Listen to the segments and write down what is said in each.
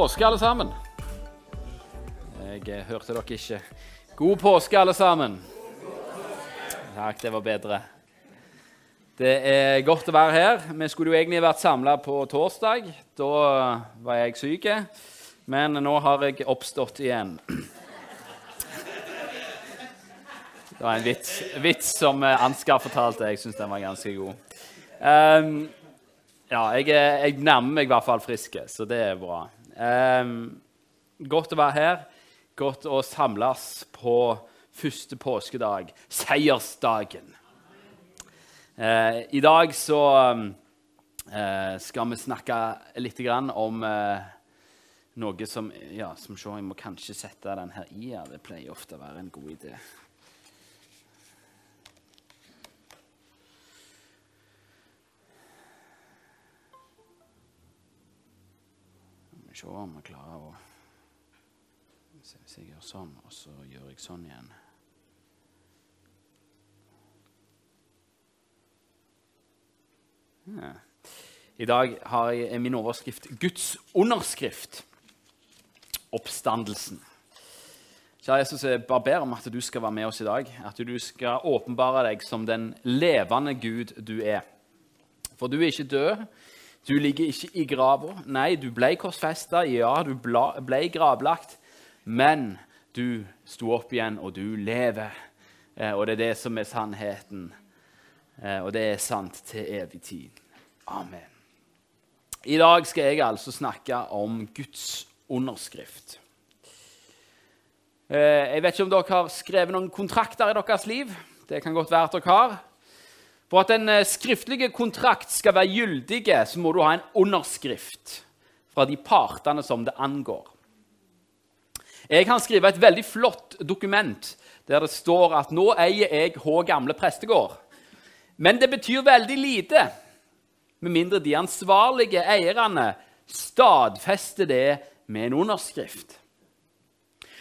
Påske, alle sammen. Jeg eh, hørte dere ikke. God påske, alle sammen. Takk, det var bedre. Det er godt å være her. Vi skulle jo egentlig vært samla på torsdag. Da var jeg syk. Men nå har jeg oppstått igjen. Det var en vits, vits som Ansgar fortalte. Jeg syns den var ganske god. Um, ja, jeg, jeg, nærmer meg i hvert fall frisk, så det er bra. Um, godt å være her. Godt å samles på første påskedag, seiersdagen. Uh, I dag så uh, skal vi snakke litt om uh, noe som ja, som se, Jeg må kanskje sette den her i Ja, Det pleier ofte å være en god idé. Se om jeg klarer å Hvis jeg gjør sånn, og så gjør jeg sånn igjen ja. I dag har jeg min overskrift 'Guds underskrift'. Oppstandelsen. Kjære Jesus, jeg bare ber om at du skal være med oss i dag. At du skal åpenbare deg som den levende Gud du er. For du er ikke død. Du ligger ikke i grava. Nei, du ble korsfesta. Ja, du ble gravlagt. Men du sto opp igjen, og du lever. Eh, og det er det som er sannheten. Eh, og det er sant til evig tid. Amen. I dag skal jeg altså snakke om Guds underskrift. Eh, jeg vet ikke om dere har skrevet noen kontrakter i deres liv. Det kan godt være at dere har. For at en skriftlige skriftlig kontrakt skal være gyldig, så må du ha en underskrift fra de partene som det angår. Jeg kan skrive et veldig flott dokument der det står at 'nå eier jeg H gamle prestegård'. Men det betyr veldig lite, med mindre de ansvarlige eierne stadfester det med en underskrift.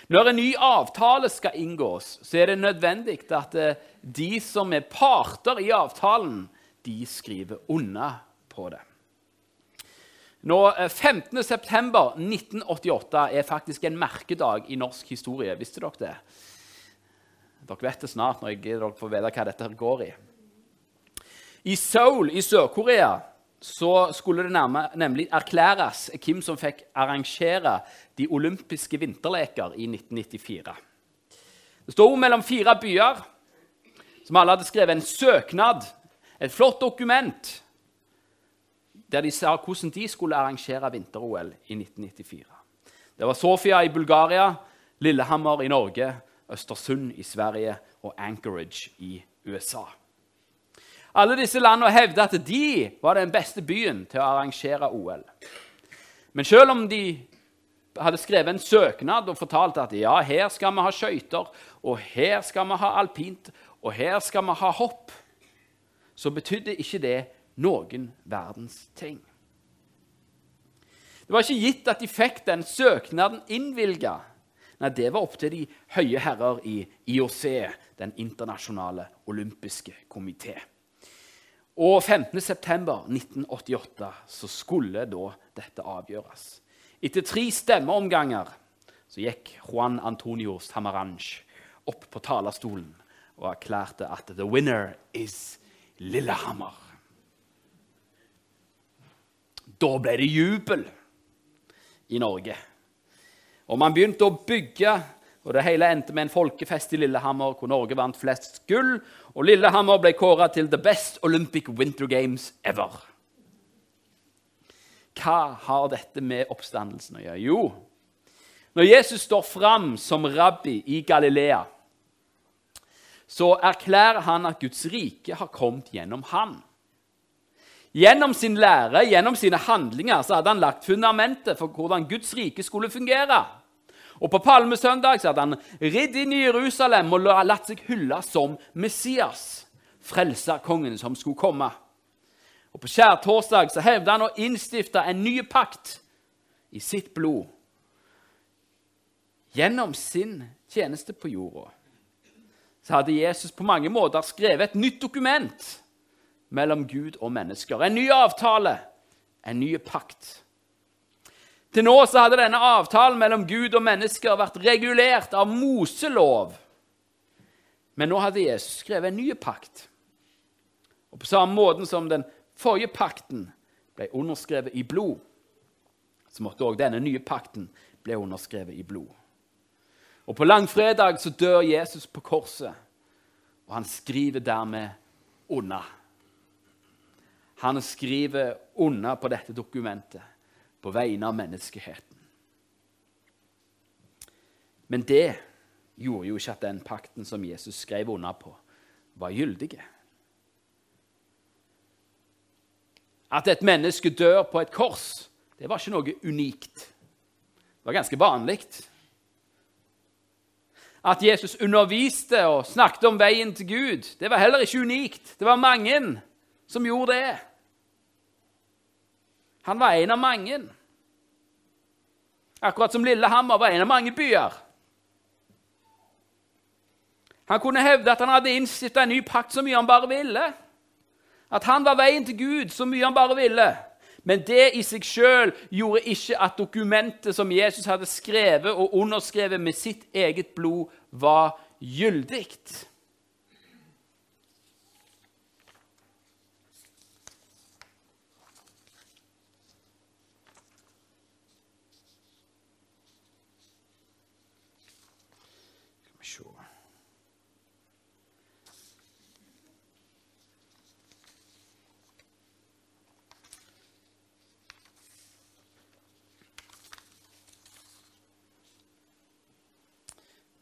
Når en ny avtale skal inngås, så er det nødvendig at eh, de som er parter i avtalen, de skriver unna på det. Nå, 15.9.1988 eh, er faktisk en merkedag i norsk historie. Visste dere det? Dere vet det snart når jeg, dere får vite hva dette går i. I Seoul i Sør-Korea så skulle det nærme, nemlig erklæres hvem som fikk arrangere de olympiske vinterleker i 1994. Det sto mellom fire byer som alle hadde skrevet en søknad, et flott dokument, der de sa hvordan de skulle arrangere vinter-OL i 1994. Det var Sofia i Bulgaria, Lillehammer i Norge, Østersund i Sverige og Anchorage i USA. Alle disse landene hevder at de var den beste byen til å arrangere OL. Men selv om de hadde skrevet en søknad og fortalt at ja, her skal vi ha skøyter, og her skal vi ha alpint, og her skal vi ha hopp, så betydde ikke det noen verdens ting. Det var ikke gitt at de fikk den søknaden innvilga. Nei, det var opp til de høye herrer i IOC, den internasjonale olympiske komité. Og 15.9.1988 så skulle da dette avgjøres. Etter tre stemmeomganger så gikk Juan Antonio Samaranch opp på talerstolen og erklærte at 'the winner is Lillehammer'. Da ble det jubel i Norge. Og man begynte å bygge og Det hele endte med en folkefest i Lillehammer hvor Norge vant flest gull. Og Lillehammer ble kåra til the best Olympic Winter Games ever. Hva har dette med oppstandelsen å gjøre? Jo, når Jesus står fram som rabbi i Galilea, så erklærer han at Guds rike har kommet gjennom han. Gjennom sin lære, gjennom sine handlinger, så hadde han lagt fundamentet for hvordan Guds rike skulle fungere. Og På palmesøndag hadde han ridd inn i Jerusalem og latt seg hylle som Messias, frelserkongen som skulle komme. Og På skjærtorsdag så hevde han å innstifte en ny pakt i sitt blod. Gjennom sin tjeneste på jorda så hadde Jesus på mange måter skrevet et nytt dokument mellom Gud og mennesker. En ny avtale, en ny pakt. Til nå så hadde denne avtalen mellom Gud og mennesker vært regulert av Moselov. Men nå hadde Jesus skrevet en ny pakt. Og på samme måte som den forrige pakten ble underskrevet i blod, så måtte òg denne nye pakten bli underskrevet i blod. Og På langfredag så dør Jesus på korset, og han skriver dermed unna. Han skriver unna på dette dokumentet på vegne av menneskeheten. Men det gjorde jo ikke at den pakten som Jesus skrev under på, var gyldig. At et menneske dør på et kors, det var ikke noe unikt. Det var ganske vanlig. At Jesus underviste og snakket om veien til Gud, det var heller ikke unikt. Det var mange som gjorde det. Han var en av mange. Akkurat som Lillehammer var en av mange byer. Han kunne hevde at han hadde innstifta en ny pakt så mye han bare ville. At han var veien til Gud så mye han bare ville. Men det i seg sjøl gjorde ikke at dokumentet som Jesus hadde skrevet og underskrevet med sitt eget blod, var gyldig.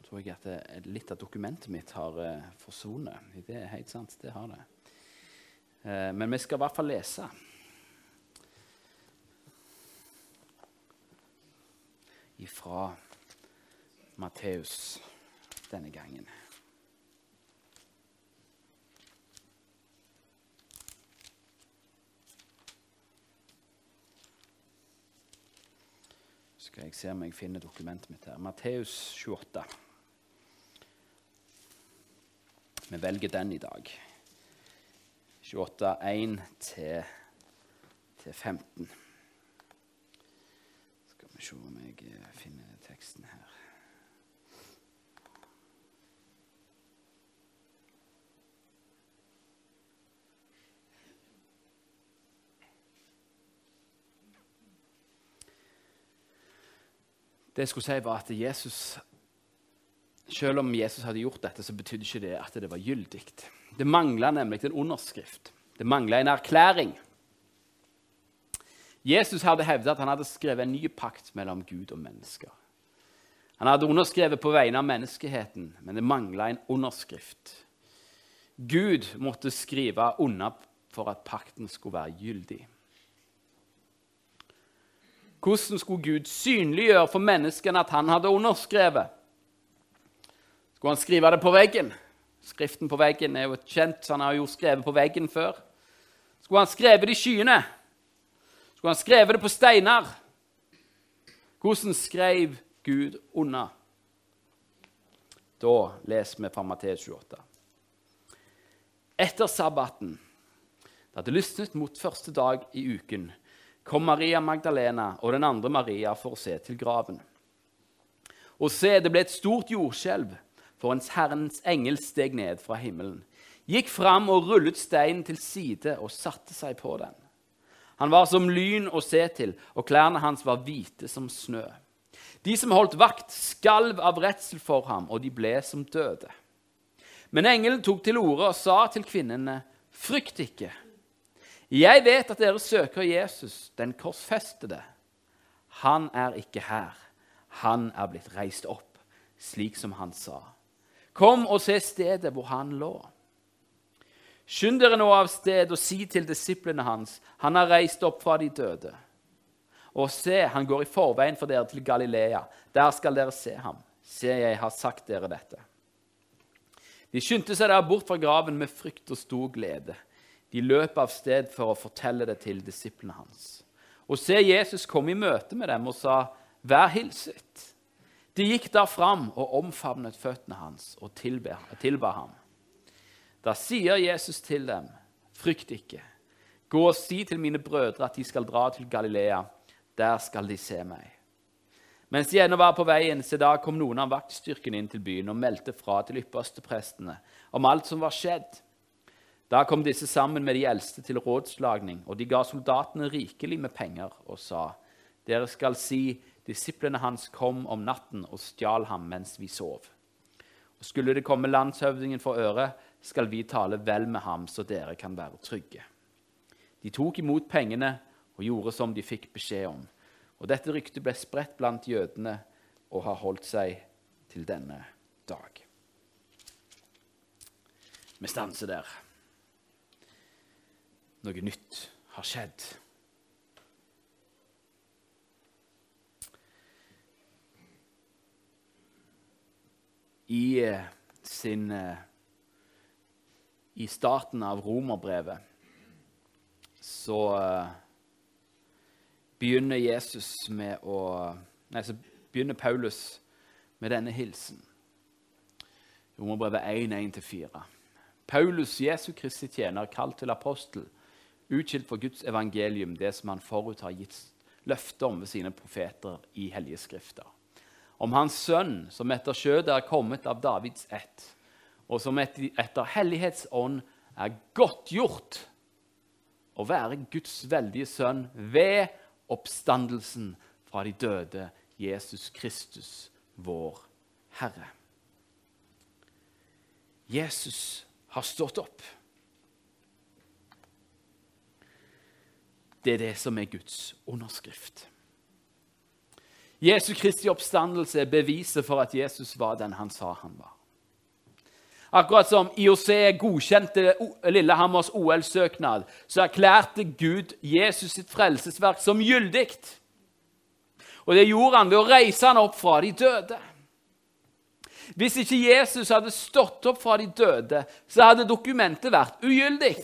Tror jeg at litt av dokumentet mitt har uh, forsvunnet. Det er helt sant, det har det. Uh, men vi skal i hvert fall lese. Ifra Matteus denne gangen. skal jeg se om jeg finner dokumentet mitt her. Matteus 28. Vi velger den i dag. 28.1 til, til 15. Skal vi se om jeg eh, finner teksten her. Det jeg skulle si, var at Jesus selv om Jesus hadde gjort dette, så betydde ikke det at det var gyldig. Det mangla nemlig en underskrift. Det mangla en erklæring. Jesus hadde hevdet at han hadde skrevet en ny pakt mellom Gud og mennesker. Han hadde underskrevet på vegne av menneskeheten, men det mangla en underskrift. Gud måtte skrive under for at pakten skulle være gyldig. Hvordan skulle Gud synliggjøre for menneskene at han hadde underskrevet? Skulle han skrive det på veggen? Skriften på veggen er jo kjent, så han har jo skrevet på veggen før. Skulle han skrevet det i skyene? Skulle han skrevet det på steiner? Hvordan skrev Gud unna? Da leser vi fra Matteus 28. Etter sabbaten, da det lysnet mot første dag i uken, kom Maria Magdalena og den andre Maria for å se til graven. Og se, det ble et stort jordskjelv for en Herrens engel steg ned fra himmelen, gikk fram og rullet steinen til side og satte seg på den. Han var som lyn å se til, og klærne hans var hvite som snø. De som holdt vakt, skalv av redsel for ham, og de ble som døde. Men engelen tok til orde og sa til kvinnene, frykt ikke. Jeg vet at dere søker Jesus, den korsfestede. Han er ikke her. Han er blitt reist opp, slik som han sa. Kom og se stedet hvor han lå. Skynd dere nå av sted og si til disiplene hans, han har reist opp fra de døde. Og se, han går i forveien for dere til Galilea. Der skal dere se ham. Se, jeg har sagt dere dette. De skyndte seg der bort fra graven med frykt og stor glede. De løp av sted for å fortelle det til disiplene hans. Og se, Jesus kom i møte med dem og sa, 'Vær hilset.' De gikk da fram og omfavnet føttene hans og tilba ham. Da sier Jesus til dem, 'Frykt ikke. Gå og si til mine brødre at de skal dra til Galilea. Der skal de se meg. Mens de ennå var på veien, se da kom noen av vaktstyrken inn til byen og meldte fra til yppersteprestene om alt som var skjedd. Da kom disse sammen med de eldste til rådslagning, og de ga soldatene rikelig med penger og sa:" Dere skal si, disiplene hans kom om natten og stjal ham mens vi sov. Og skulle det komme landshøvdingen for øre, skal vi tale vel med ham, så dere kan være trygge. De tok imot pengene og gjorde som de fikk beskjed om. Og dette ryktet ble spredt blant jødene og har holdt seg til denne dag. Vi stanser der. Noe nytt har skjedd. I eh, sin eh, I starten av romerbrevet så uh, begynner Jesus med å Nei, så begynner Paulus med denne hilsen. Romerbrevet 1.1-4. Paulus, Jesu Kristi tjener, kalt til apostel, utskilt for Guds evangelium, det som han forut har gitt løfte om ved sine profeter i hellige skrifter. Om hans sønn, som etter skjødet er kommet av Davids ett, og som etter hellighetsånd er godtgjort å være Guds veldige sønn ved oppstandelsen fra de døde, Jesus Kristus, vår Herre. Jesus har stått opp. Det er det som er Guds underskrift. Jesu Kristi oppstandelse er beviset for at Jesus var den han sa han var. Akkurat som IOC godkjente Lillehammers OL-søknad, så erklærte Gud Jesus sitt frelsesverk som gyldig. Og det gjorde han ved å reise han opp fra de døde. Hvis ikke Jesus hadde stått opp fra de døde, så hadde dokumentet vært ugyldig.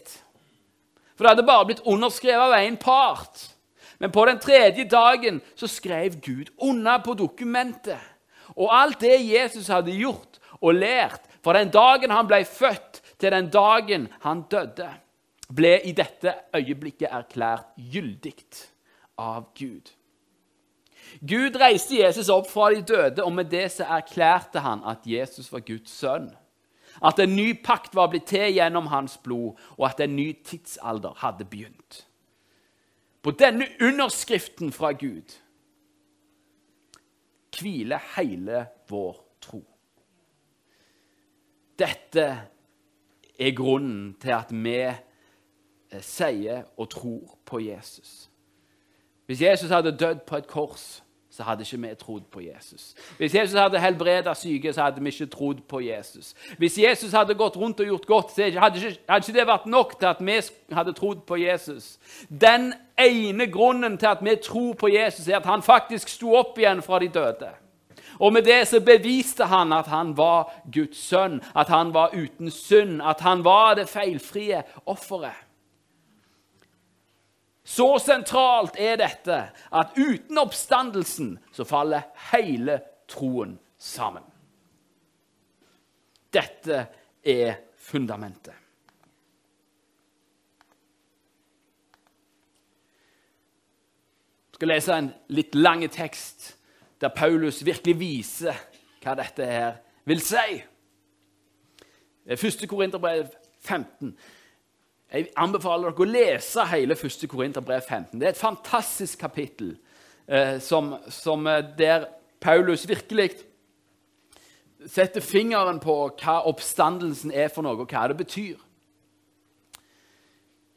For det hadde bare blitt underskrevet av én part. Men på den tredje dagen så skrev Gud under på dokumentet. Og alt det Jesus hadde gjort og lært, fra den dagen han ble født, til den dagen han døde, ble i dette øyeblikket erklært gyldig av Gud. Gud reiste Jesus opp fra de døde, og med det så erklærte han at Jesus var Guds sønn. At en ny pakt var blitt til gjennom hans blod, og at en ny tidsalder hadde begynt. På denne underskriften fra Gud hviler hele vår tro. Dette er grunnen til at vi eh, sier og tror på Jesus. Hvis Jesus hadde dødd på et kors, så hadde ikke vi trodd på Jesus. Hvis Jesus hadde helbredet syke, så hadde vi ikke trodd på Jesus. Hvis Jesus hadde gått rundt og gjort godt, så hadde ikke, hadde ikke det vært nok til at vi hadde trodd på Jesus. Den ene grunnen til at vi tror på Jesus, er at han faktisk sto opp igjen fra de døde. Og med det så beviste han at han var Guds sønn, at han var uten synd, at han var det feilfrie offeret. Så sentralt er dette at uten oppstandelsen så faller hele troen sammen. Dette er fundamentet. Jeg skal lese en litt lang tekst der Paulus virkelig viser hva dette her vil si. Første Korinterbrev 15. Jeg anbefaler dere å lese hele 1. Korinterbrev 15. Det er et fantastisk kapittel eh, som, som eh, der Paulus virkelig setter fingeren på hva oppstandelsen er for noe, og hva det betyr.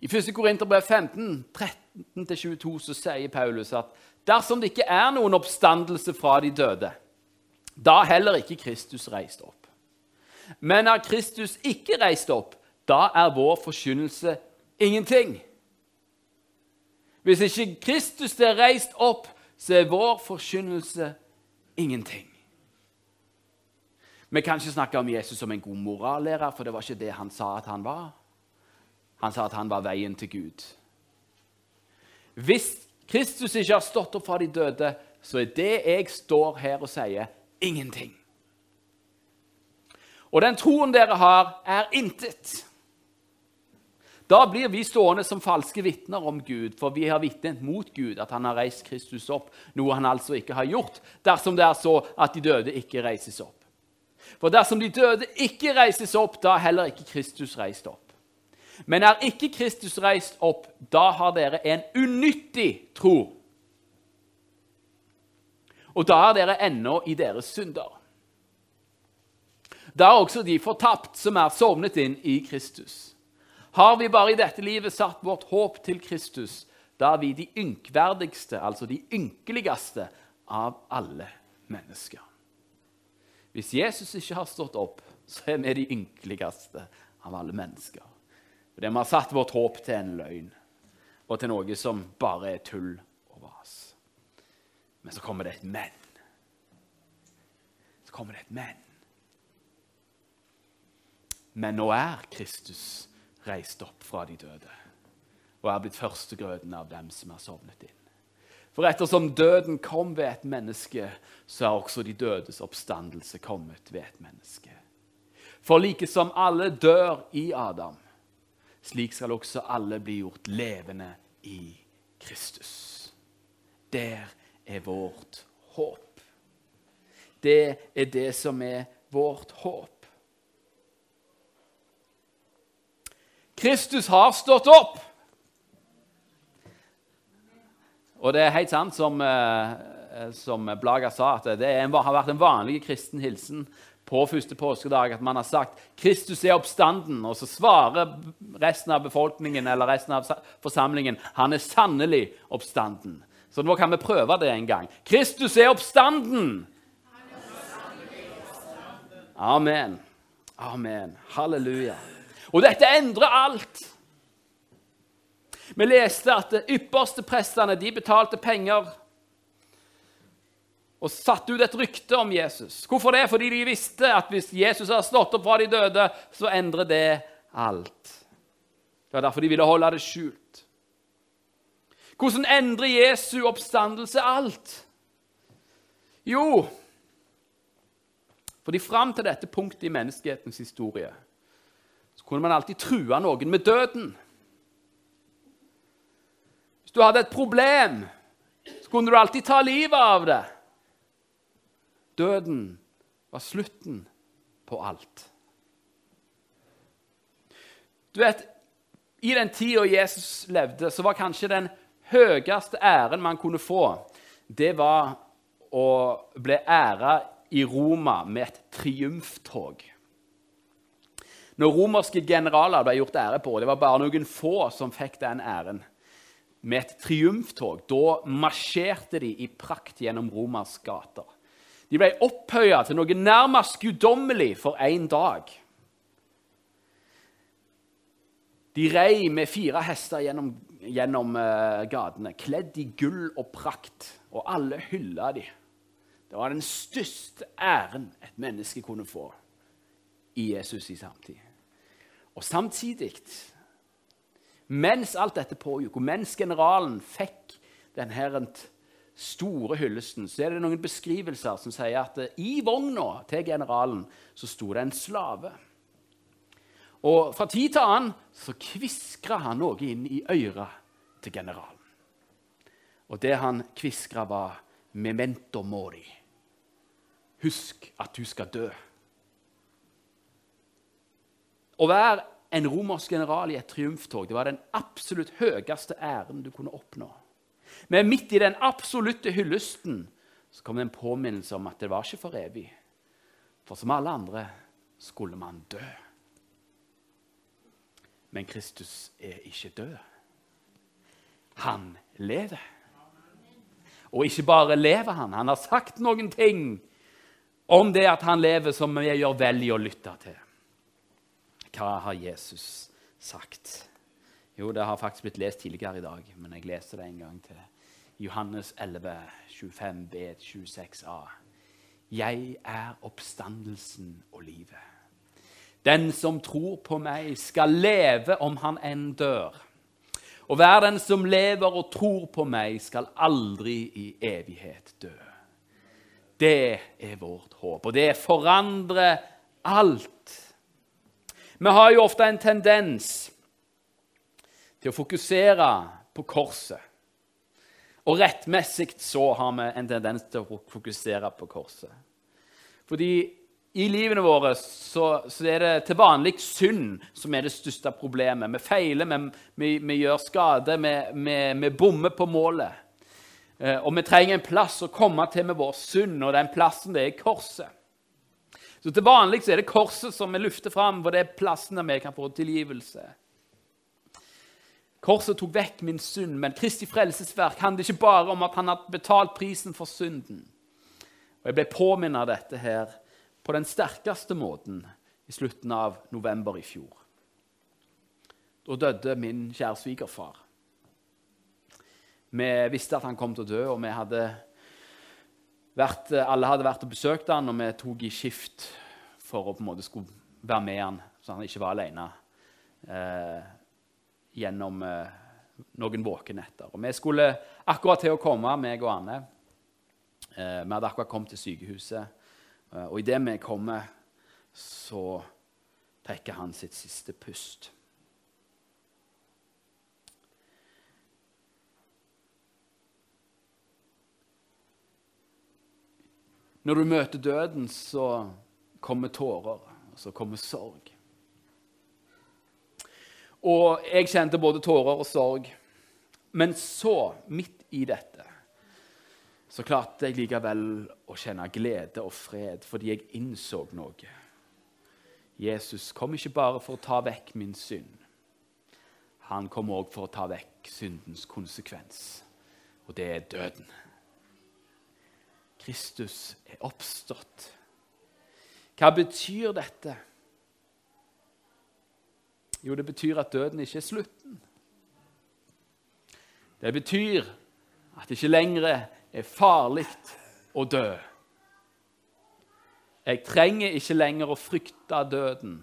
I 1. Korinterbrev 15, 13-22 så sier Paulus at dersom det ikke er noen oppstandelse fra de døde, da heller ikke Kristus reist opp. Men er Kristus ikke reist opp, da er vår forkynnelse ingenting. Hvis ikke Kristus er reist opp, så er vår forkynnelse ingenting. Vi kan ikke snakke om Jesus som en god morallærer, for det var ikke det han sa at han var. Han sa at han var veien til Gud. Hvis Kristus ikke har stått opp fra de døde, så er det jeg står her og sier, ingenting. Og den troen dere har, er intet. Da blir vi stående som falske vitner om Gud, for vi har vitnet mot Gud at han har reist Kristus opp, noe han altså ikke har gjort, dersom det er så at de døde ikke reises opp. For dersom de døde ikke reises opp, da er heller ikke Kristus reist opp. Men er ikke Kristus reist opp, da har dere en unyttig tro. Og da er dere ennå i deres synder. Da er også de fortapt som er sovnet inn i Kristus. Har vi bare i dette livet satt vårt håp til Kristus, da er vi de ynkverdigste, altså de ynkeligste, av alle mennesker. Hvis Jesus ikke har stått opp, så er vi de ynkeligste av alle mennesker. Fordi vi har satt vårt håp til en løgn og til noe som bare er tull og vas. Men så kommer det et men. Så kommer det et men. Men nå er Kristus reist opp fra de døde og er blitt førstegrøden av dem som er sovnet inn. For ettersom døden kom ved et menneske, så er også de dødes oppstandelse kommet ved et menneske. For like som alle dør i Adam, slik skal også alle bli gjort levende i Kristus. Der er vårt håp. Det er det som er vårt håp. Kristus har stått opp. Og det er helt sant, som, eh, som Blaga sa, at det har vært en vanlig kristen hilsen på første påskedag at man har sagt 'Kristus er oppstanden', og så svarer resten av befolkningen eller resten av forsamlingen 'Han er sannelig oppstanden'. Så nå kan vi prøve det en gang. Kristus er oppstanden! Amen. Amen. Halleluja. Og dette endrer alt. Vi leste at de ypperste prestene de betalte penger og satte ut et rykte om Jesus. Hvorfor det? Fordi de visste at hvis Jesus hadde stått opp fra de døde, så endrer det alt. Det var derfor de ville holde det skjult. Hvordan endrer Jesu oppstandelse alt? Jo, fordi fram til dette punktet i menneskehetens historie kunne man alltid true noen med døden. Hvis du hadde et problem, så kunne du alltid ta livet av det. Døden var slutten på alt. Du vet, I den tida Jesus levde, så var kanskje den høyeste æren man kunne få, det var å bli æra i Roma med et triumftog. Når romerske generaler ble gjort ære på, det var bare noen få som fikk den æren, med et triumftog, da marsjerte de i prakt gjennom Romas gater. De ble opphøya til noe nærmest guddommelig for én dag. De rei med fire hester gjennom, gjennom uh, gatene, kledd i gull og prakt, og alle hylla de. Det var den største æren et menneske kunne få i Jesus i samtid. Og samtidig, mens alt dette pågikk, og mens generalen fikk denne store hyllesten, så er det noen beskrivelser som sier at i vogna til generalen så sto det en slave. Og fra tid til annen så kviskra han noe inn i øret til generalen. Og det han kviskra, var 'memento mori'. Husk at du skal dø. Å være en romersk general i et triumftog det var den absolutt høyeste æren du kunne oppnå. Men midt i den absolutte hyllesten så kom det en påminnelse om at det var ikke for evig. For som alle andre skulle man dø. Men Kristus er ikke død. Han lever. Og ikke bare lever han, han har sagt noen ting om det at han lever, som vi gjør vel i å lytte til. Hva har Jesus sagt? Jo, det har faktisk blitt lest tidligere i dag, men jeg leser det en gang til. Johannes 11, 25b, 26a. Jeg er oppstandelsen og livet. Den som tror på meg, skal leve om han enn dør. Og hver den som lever og tror på meg, skal aldri i evighet dø. Det er vårt håp, og det forandrer alt. Vi har jo ofte en tendens til å fokusere på korset. Og rettmessig så har vi en tendens til å fokusere på korset. Fordi i livene våre så, så er det til vanlig synd som er det største problemet. Vi feiler, vi, vi, vi gjør skade, vi, vi, bommer på målet. Eh, og vi trenger en plass å komme til med vår synd, og den plassen det er korset. Så Til vanlig så er det korset som vi lufter fram, for det er plassen der vi kan få tilgivelse. Korset tok vekk min synd, men Kristi frelsesverk handler ikke bare om at han har betalt prisen for synden. Og Jeg ble påminnet av dette her på den sterkeste måten i slutten av november i fjor. Da døde min kjære svigerfar. Vi visste at han kom til å dø, og vi hadde vært, alle hadde vært og besøkt han, og vi tok i skift for å på en måte skulle være med han, så han ikke var alene. Eh, gjennom eh, noen våkenetter. Og vi skulle akkurat til å komme, meg og Anne. Eh, vi hadde akkurat kommet til sykehuset. Eh, og idet vi kommer, så trekker han sitt siste pust. Når du møter døden, så kommer tårer, og så kommer sorg. Og jeg kjente både tårer og sorg. Men så, midt i dette, så klarte jeg likevel å kjenne glede og fred fordi jeg innså noe. Jesus kom ikke bare for å ta vekk min synd. Han kom òg for å ta vekk syndens konsekvens, og det er døden. Kristus er oppstått. Hva betyr dette? Jo, det betyr at døden ikke er slutten. Det betyr at det ikke lenger er farlig å dø. Jeg trenger ikke lenger å frykte døden,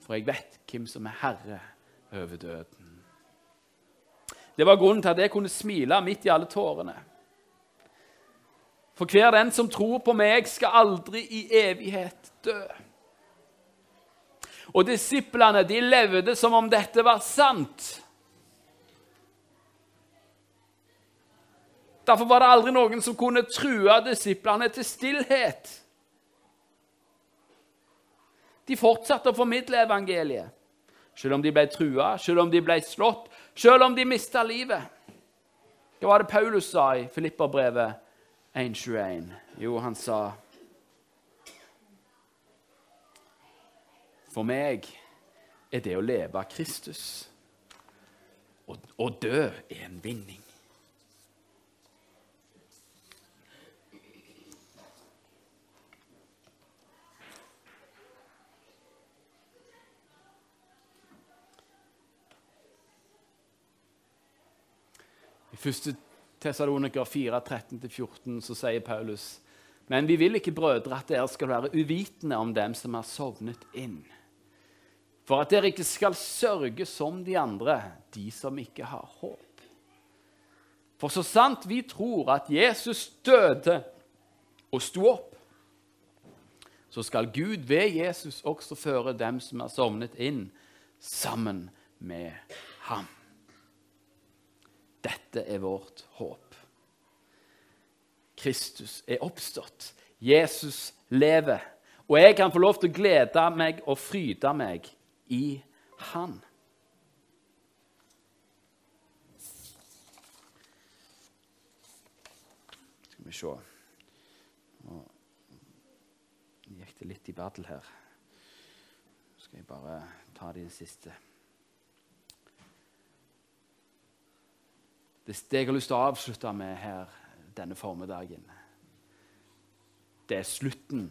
for jeg vet hvem som er herre over døden. Det var grunnen til at jeg kunne smile midt i alle tårene. For hver den som tror på meg, skal aldri i evighet dø. Og disiplene de levde som om dette var sant. Derfor var det aldri noen som kunne true disiplene til stillhet. De fortsatte å formidle evangeliet, selv om de ble trua, selv om de ble slått, selv om de mista livet. Hva var det Paulus sa i Filipperbrevet 1.21? Jo, han sa For meg er det å leve av Kristus. Å dø er en vinning. I 1. Tessaloniker 4, 13-14 så sier Paulus men vi vil ikke, brødre, at dere skal være uvitende om dem som har sovnet inn for at dere ikke skal sørge som de andre, de som ikke har håp. For så sant vi tror at Jesus døde og sto opp, så skal Gud ved Jesus også føre dem som har sovnet inn, sammen med ham. Dette er vårt håp. Kristus er oppstått. Jesus lever. Og jeg kan få lov til å glede meg og fryde meg i Han. Skal vi se Nå gikk det litt i battle her. Så skal jeg bare ta de siste. Det jeg har lyst til å avslutte med her denne formiddagen, det er slutten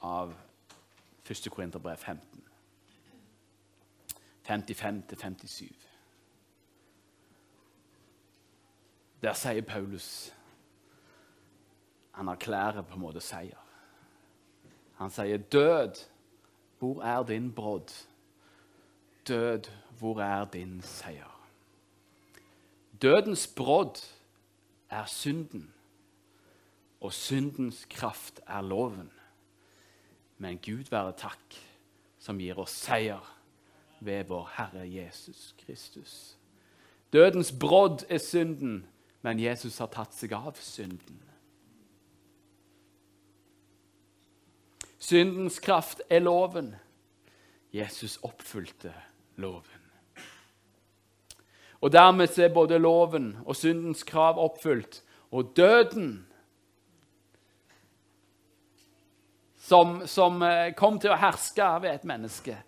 av 1. Korinterbrev 15. 55-57. Der sier Paulus Han erklærer på en måte seier. Han sier, 'Død, hvor er din brodd?' Død, hvor er din seier? Dødens brodd er synden, og syndens kraft er loven. Men Gud være takk, som gir oss seier ved vår Herre Jesus Kristus. Dødens brodd er synden, men Jesus har tatt seg av synden. Syndens kraft er loven. Jesus oppfylte loven. Og Dermed er både loven og syndens krav oppfylt. Og døden, som, som eh, kom til å herske ved et menneske,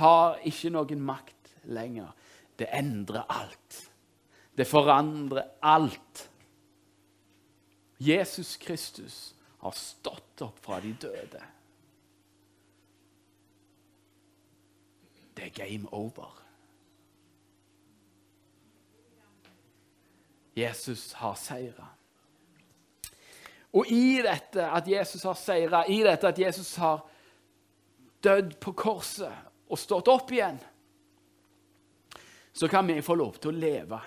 har ikke noen makt lenger. Det endrer alt. Det forandrer alt. Jesus Kristus har stått opp fra de døde. Det er game over. Jesus har seira. Og i dette at Jesus har seira, i dette at Jesus har dødd på korset og stått opp igjen, så kan vi få lov til å leve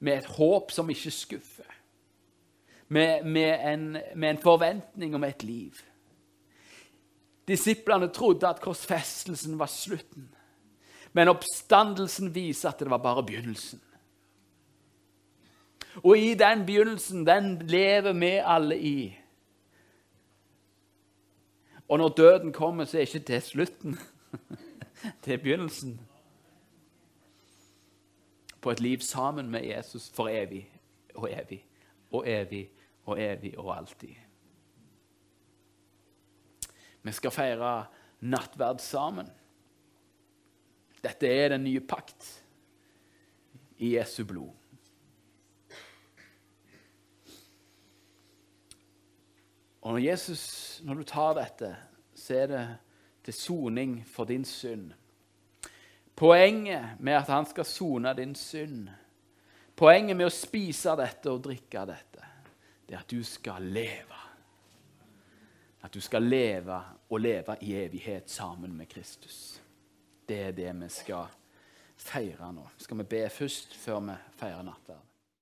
med et håp som ikke skuffer, med, med, en, med en forventning om et liv. Disiplene trodde at korsfestelsen var slutten, men oppstandelsen viser at det var bare begynnelsen. Og i den begynnelsen, den lever vi alle i. Og når døden kommer, så er ikke det slutten. Det er begynnelsen på et liv sammen med Jesus for evig og evig og evig og evig og alltid. Vi skal feire nattverd sammen. Dette er den nye pakt i Jesu blod. Og når Jesus, når du tar dette, så er det til soning for din synd. Poenget med at han skal sone din synd, poenget med å spise dette og drikke dette, det er at du skal leve. At du skal leve og leve i evighet sammen med Kristus. Det er det vi skal feire nå. Skal vi be først før vi feirer nattverd?